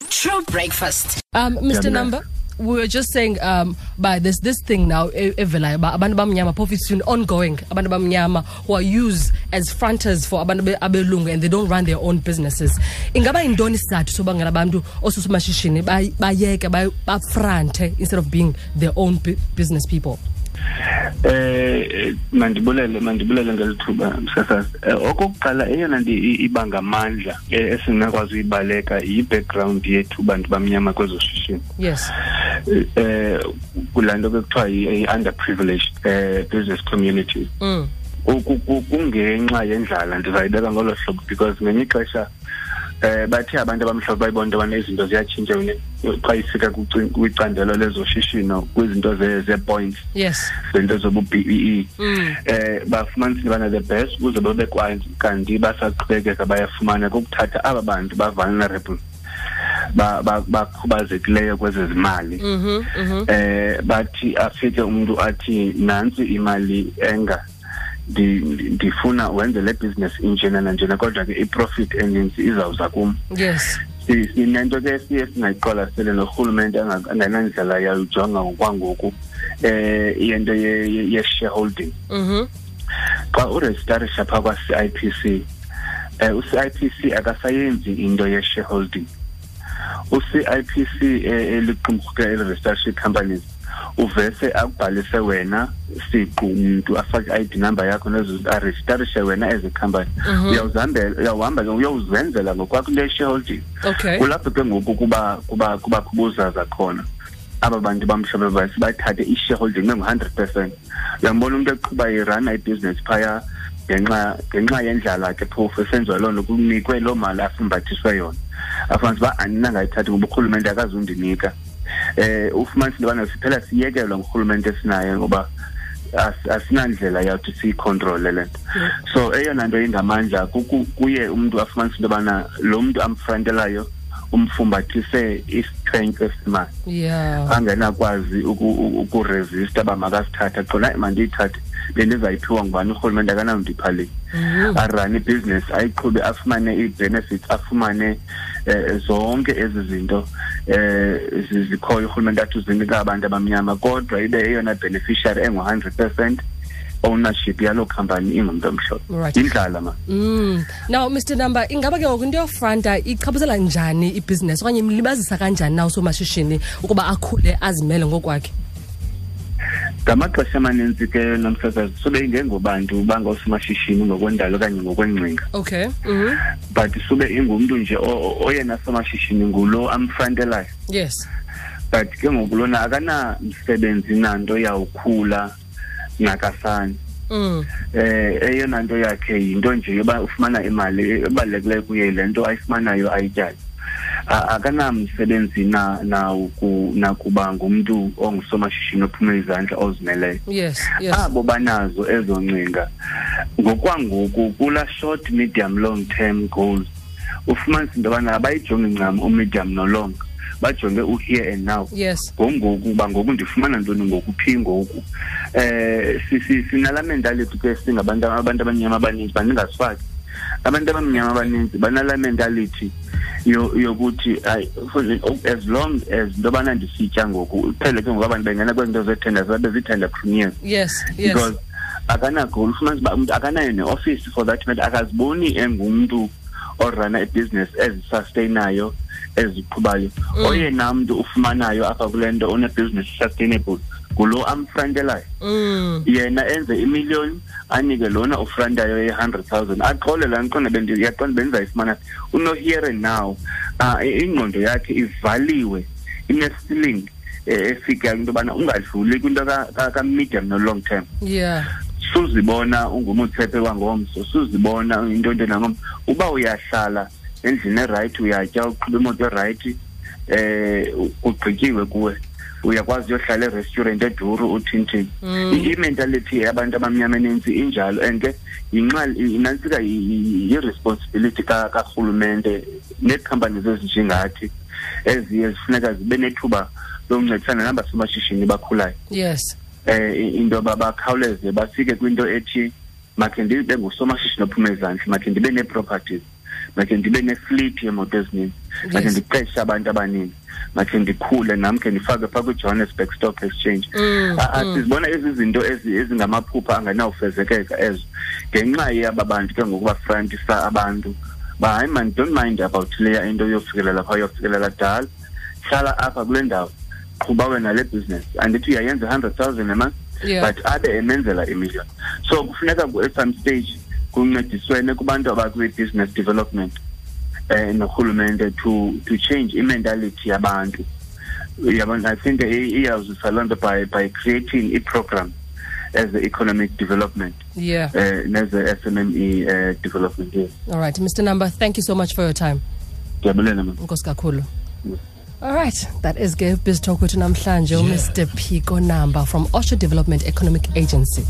True breakfast. Um, Mr. Number, we were just saying um by this this thing now e- evelayo ba abantu bamnyama profit ongoing abantu bamnyama who are used as fronters for abantu abe- abelungu and they don't run their own businesses ingaba yintoni isizathu sobangela abantu ososomashishini bay- bayeke bay- bafrante instead of being their own business people eh mandibulele mandibulele ngelithuba msasazi Eh, okokuqala eyona nto i- iba ngamandla eh, esingakwazi uyibaleka yi-background yethu bantu bamnyama kwezoshishino. Yes. Eh kulaa nto ke kuthiwa yi-underprivileged eh business community. Mm. Uku- ku- kungenxa yendlala ndizayibeka ngolo hlobo because ngenye ixesha eh bathe abantu abamhlophe bayibona into yobana izinto ziyatshintsha wene- xa ifika kwicin- kwicandelo lezoshishino kwizinto ze- ze-points yes. zinto zobu-b e e. Mm. eh bafumanisa bana the best ukuze babekwazi kanti basaqhubekeka bayafumana kukuthatha aba bantu ba-vulnerable ba- ba- bakhubazekileyo kwezezimali. Mhm mhm eh bathi afike umuntu athi nantsi imali enga. ndi- ndi- ndifuna wenze le business injena nanjena kodwa ke i-profit eninzi izawuza kum. Yes. Sinento ke siye singayiqwalasele norhulumente angenandlela yayijonga ngokwangoku um yento ye-shareholding. Mhm. Xa urejitarisha phaa kwa-c i p c um u-c i p c akasayenzi into ye-shareholding. U-c i p c eh, eliqumrhuke eli-registership companies uvese akubhalise wena siqu umntu afake i-id number yakho arejistarishe wena as company. Uyawuzihambela uyawuhamba ke uyawuzenzela ngokwakho le shareholding okay. Kulapho ke ngoku kuba kuba kubakho ubuzaza khona. Aba bantu bamhlophe basi bathathe i-shareholding bengu-hundred percent. Uyambona umntu eqhuba irana ibhizinesi phaya ngenxa ngenxa yendlala ke phofu esenziwa loo nto kunikwe loo mali afumbathiswe yona. Afanise uba andinangayithathi ngoba urhulumente akazundinika eh ufumanisa into yobana siphela siyekelwa ngurhulumente esinayo ngoba as- asinandlela yawuthi siyikhontrole le nto. So eyona nto ingamandla kuku- kuye umntu afumanisa into yobana lo mntu amfrantelayo umfumbathise i-strength esimali yeah. Angenakwazi uku- u- ukuresista uba makasithathe. Khona "Hayi, mandiyithathe bendizayiphiwa ngubani? Urhulumente akanandipha iphaleni arane ibhizinesi ayiqhube afumane ii-benefits afumane um zonke ezi zinto um zikhoyo urhulumente athi uzinika abantu abamnyama kodwa ibe eyona beneficiary engu-hundred percent ownership yaloo company ingumntu omhlophe. Yindlala ma. Mm. Now Mr Number ingaba ke ngoku into yofranta ichaphazela njani ibusiness okanye imlibazisa kanjani na usomashishini ukuba akhule azimele ngokwakhe ngamaxesha amaninzi ke nomsasazi sube ingengobantu bangoosomashishini ngokwendalo okanye ngokwengcinga. Okay mhm. But sube ingumntu nje o- o- oyena somashishini ngulo amfrantelayo. Yes. But ke ngoku lona akanamsebenzi nanto yawukhula nakasani. Mm. Eh eyona nto yakhe yinto nje yoba ufumana imali ebalulekileyo kuye le nto ayifumanayo ayityayo A- akanamsebenzi na nawuku- nakuba ngumntu ongusomashishini ophume izandla ozimeleyo yes yes. Abo banazo ezo ngcinga. Ngokwangoku kula short medium long term goals ufumanisa into yobana abayijongi ncam u-medium nolong bajonge u-here and now. Yes. Ngongoku uba ngoku ndifumana ntoni ngoku phi ngoku? Eh si- si- sinala mentality ke singabantu abantu abamnyama abaninzi bandingasifaki abantu abamnyama abaninzi banala mentality yo- yokuthi hayi as long as into yobana ndisitya ngoku phele ke ngoku abantu bengena kwezinto zethenda zabe zii-tender premiers yes yes. Because akanagoli ufumanisa uba umntu akanayo ne-office for that matter akaziboni engumntu orana ibhizinesi ezisusteyinayo eziqhubayo. Oyena mntu ufumanayo apha kule nto onebhizinesi sustainable ngulo amfrantelayo mm. Yena enze imiliyoni anike lona ufrantayo ye-hundred thousand. Aqole laa nqondo bendiyaqonda bendizayifumana phi. uno-here and now um ingqondo yakhe ivaliwe ine-ceiling eh, efikayo into yobana ungadluli kwinto ka- ka- ka-medium no-long term. Yeah. Suzibona ungumutsephe wangomso suzibona into nto nangomso. Uba uyahlala endlini erayithi uyatya uqhuba imoto erayithi eh kugqityiwe kuwe. Uyakwazi uyohlala erestaurant eduru uthinthini I- imentality yabantu abamnyama enintsi injalo and ke yinxa inantsika yi-responsibility ka- karhulumente neekhampani ezinjengathi eziye zifuneka zibe nethuba lokuncedisana nabasomashishini bakhulayo. Yes. Eh into yoba bakhawuleze bafike kwinto ethi makhe ndibe ngusomashishini ophume ezandla makhe ndibe nee-properties makhe ndibe ne-fleet yeemoto ezininzi makhe Yes. ndiqeshe abantu abaninzi. Makhe ndikhule nam khe ndifake phaa kwijohannesburg stock exchange. Mm, Ah, ah, sizibona ezi zinto ezi- ezingamaphupha angenawufezekeka ezo. Ngenxa yaba bantu ke ngoku bafrantisa abantu ba hayi man don't mind about leya into yofikelela phaa yofikelela dala hlala apha kule ndawo qhuba wena le business. Andithi uyayenza i-hundred thousand eman Yeah. but abe emenzela imillion. So kufuneka ku- at some stage kuncediswene kubantu abakwi-business development eh norhulumente to to change i-mentality yabantu. Yabona i think iyawuzisa loo nto by by creating i-program as the economic development yeah. uh, neze-sme uh, development yes all right mr number thank you so much for your time. Inkosi all right that is ke biz talk namhlanje. Umr phiko number from osho development economic agency